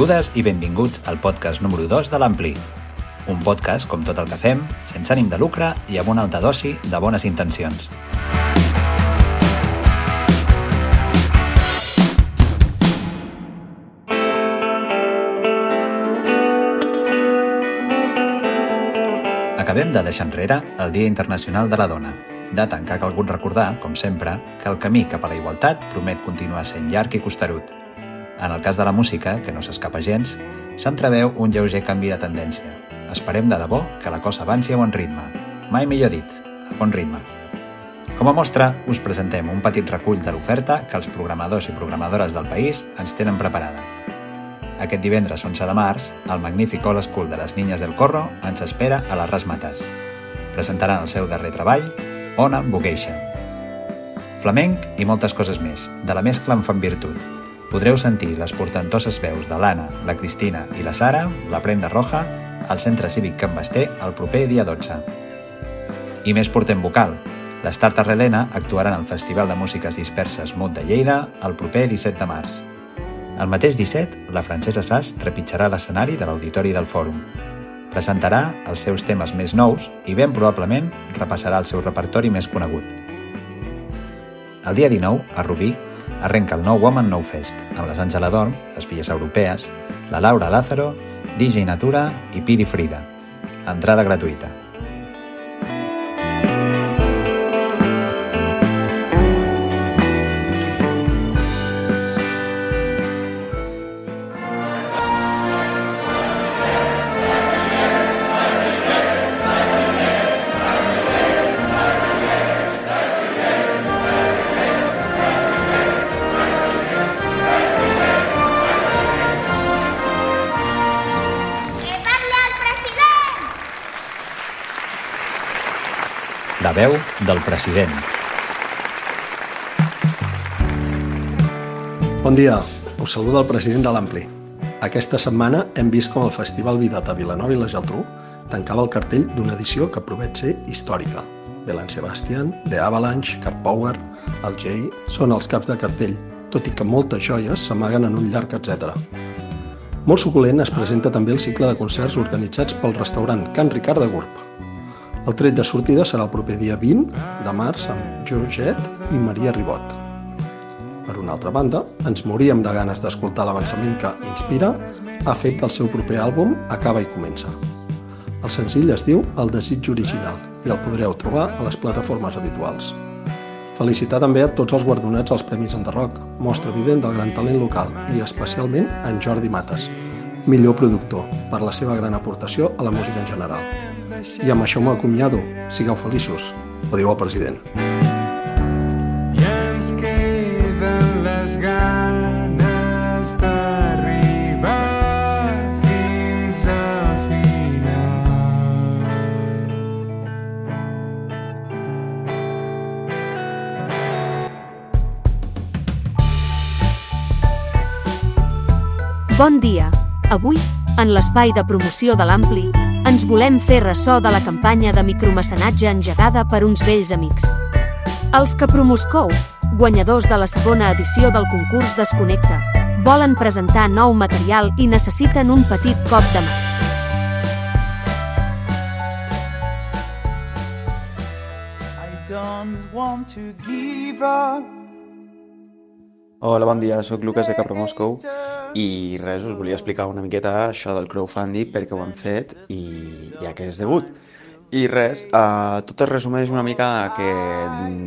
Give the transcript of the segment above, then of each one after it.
Benvingudes i benvinguts al podcast número 2 de l'Ampli. Un podcast, com tot el que fem, sense ànim de lucre i amb una alta dosi de bones intencions. Acabem de deixar enrere el Dia Internacional de la Dona, data en què ha calgut recordar, com sempre, que el camí cap a la igualtat promet continuar sent llarg i costerut. En el cas de la música, que no s'escapa gens, s'entreveu un lleuger canvi de tendència. Esperem de debò que la cosa avanci a bon ritme. Mai millor dit, a bon ritme. Com a mostra, us presentem un petit recull de l'oferta que els programadors i programadores del país ens tenen preparada. Aquest divendres 11 de març, el magnífic All School de les Niñas del Corro ens espera a les Rasmates. Presentaran el seu darrer treball, Ona Boqueixa. Flamenc i moltes coses més, de la mescla en fan virtut. Podreu sentir les portantoses veus de l'Anna, la Cristina i la Sara, la Prenda Roja, al Centre Cívic Can Basté el proper dia 12. I més portem vocal. Les Tartes Relena actuaran al Festival de Músiques Disperses Mut de Lleida el proper 17 de març. El mateix 17, la Francesa Sass trepitjarà l'escenari de l'Auditori del Fòrum. Presentarà els seus temes més nous i ben probablement repassarà el seu repertori més conegut. El dia 19, a Rubí, arrenca el nou Woman No Fest, amb les Àngela Dorm, les filles europees, la Laura Lázaro, DJ Natura i Piri Frida. Entrada gratuïta. La veu del president. Bon dia, us saluda el president de l'Ampli. Aquesta setmana hem vist com el Festival Vidat a Vilanova i la Geltrú tancava el cartell d'una edició que promet ser històrica. Belan Sebastian, The Avalanche, Cat Power, el Jay són els caps de cartell, tot i que moltes joies s'amaguen en un llarg etc. Molt suculent es presenta també el cicle de concerts organitzats pel restaurant Can Ricard de Gurb. El tret de sortida serà el proper dia 20 de març amb Georgette i Maria Ribot. Per una altra banda, ens moríem de ganes d'escoltar l'avançament que Inspira ha fet del seu proper àlbum Acaba i comença. El senzill es diu El desig original i el podreu trobar a les plataformes habituals. Felicitar també a tots els guardonats als Premis Enderroc, mostra evident del gran talent local i especialment en Jordi Mates, millor productor, per la seva gran aportació a la música en general. I amb això m'acomiado. Sigueu feliços. Ho diu el president. i ens queden les ganes d'arribar fins al final. Bon dia! Avui, en l'espai de promoció de l'Ampli, ens volem fer ressò de la campanya de micromecenatge engegada per uns vells amics. Els que Promoscou, guanyadors de la segona edició del concurs Desconnecta, volen presentar nou material i necessiten un petit cop de mà. I don't want to give up. Hola, bon dia, sóc Lucas de Capra Moscou i res, us volia explicar una miqueta això del crowdfunding perquè ho hem fet i ja que és debut. I res, uh, tot es resumeix una mica que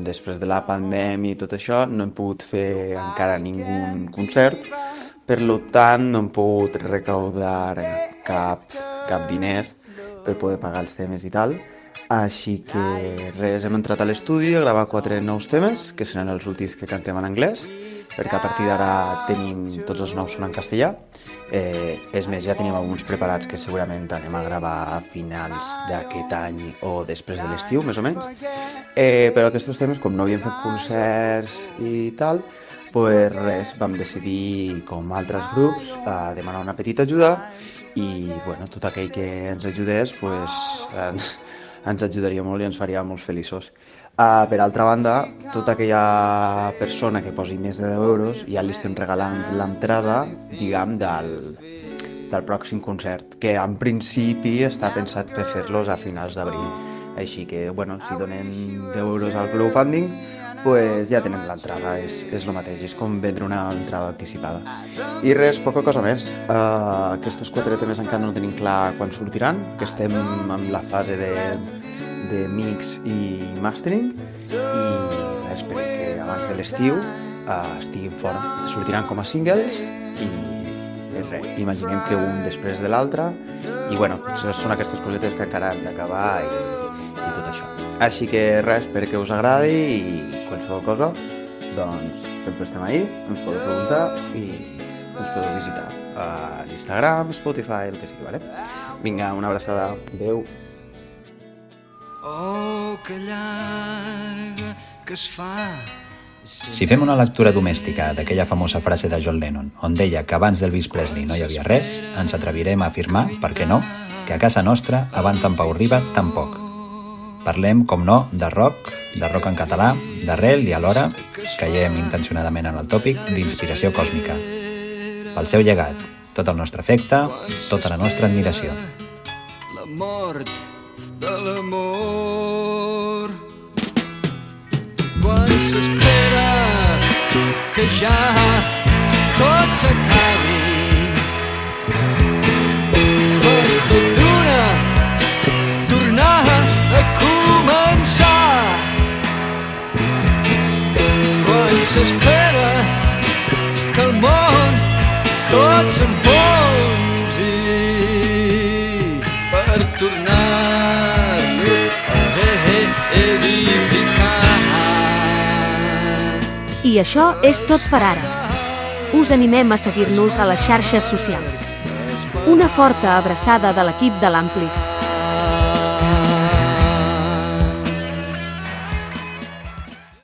després de la pandèmia i tot això no hem pogut fer encara ningú concert, per lo tant no hem pogut recaudar cap, cap diners per poder pagar els temes i tal. Així que res, hem entrat a l'estudi a gravar quatre nous temes, que seran els últims que cantem en anglès, perquè a partir d'ara tenim tots els nous són en castellà. Eh, és més, ja tenim alguns preparats que segurament anem a gravar a finals d'aquest any o després de l'estiu, més o menys. Eh, però aquests temes, com no havíem fet concerts i tal, pues res, vam decidir, com altres grups, a demanar una petita ajuda i bueno, tot aquell que ens ajudés pues, ens, ens ajudaria molt i ens faria molt feliços. Uh, per altra banda, tota aquella persona que posi més de 10 euros ja li estem regalant l'entrada, diguem, del, del pròxim concert, que en principi està pensat per fer-los a finals d'abril. Així que, bueno, si donen 10 euros al crowdfunding, pues ja tenen l'entrada, és, és el mateix, és com vendre una entrada anticipada. I res, poca cosa més. Uh, aquests quatre temes encara no tenim clar quan sortiran, que estem en la fase de, de mix i mastering, i res, perquè abans de l'estiu uh, estiguin fora. Sortiran com a singles i i res, imaginem que un després de l'altre i bueno, són aquestes cosetes que encara hem d'acabar i, i tot això. Així que res, espero que us agradi i qualsevol cosa, doncs sempre estem ahí, ens podeu preguntar i ens podeu visitar a l'Instagram, Spotify, el que sigui, vale? Vinga, una abraçada. Adéu. Oh, que llarga que es fa Si fem una lectura domèstica d'aquella famosa frase de John Lennon, on deia que abans d'Elvis Presley no hi havia res, ens atrevirem a afirmar, per què no, que a casa nostra, abans d'en Pau Riba, tampoc. Parlem, com no, de rock, de rock en català, d'arrel i alhora, caiem intencionadament en el tòpic d'inspiració còsmica. Pel seu llegat, tot el nostre afecte, tota la nostra admiració. la mort de l'amor. Quan s'espera que ja tot s'acabi Quan s'espera que el món tot s'enfonsi per tornar-lo a edificar. I això és tot per ara. Us animem a seguir-nos a les xarxes socials. Una forta abraçada de l'equip de l'Ampli.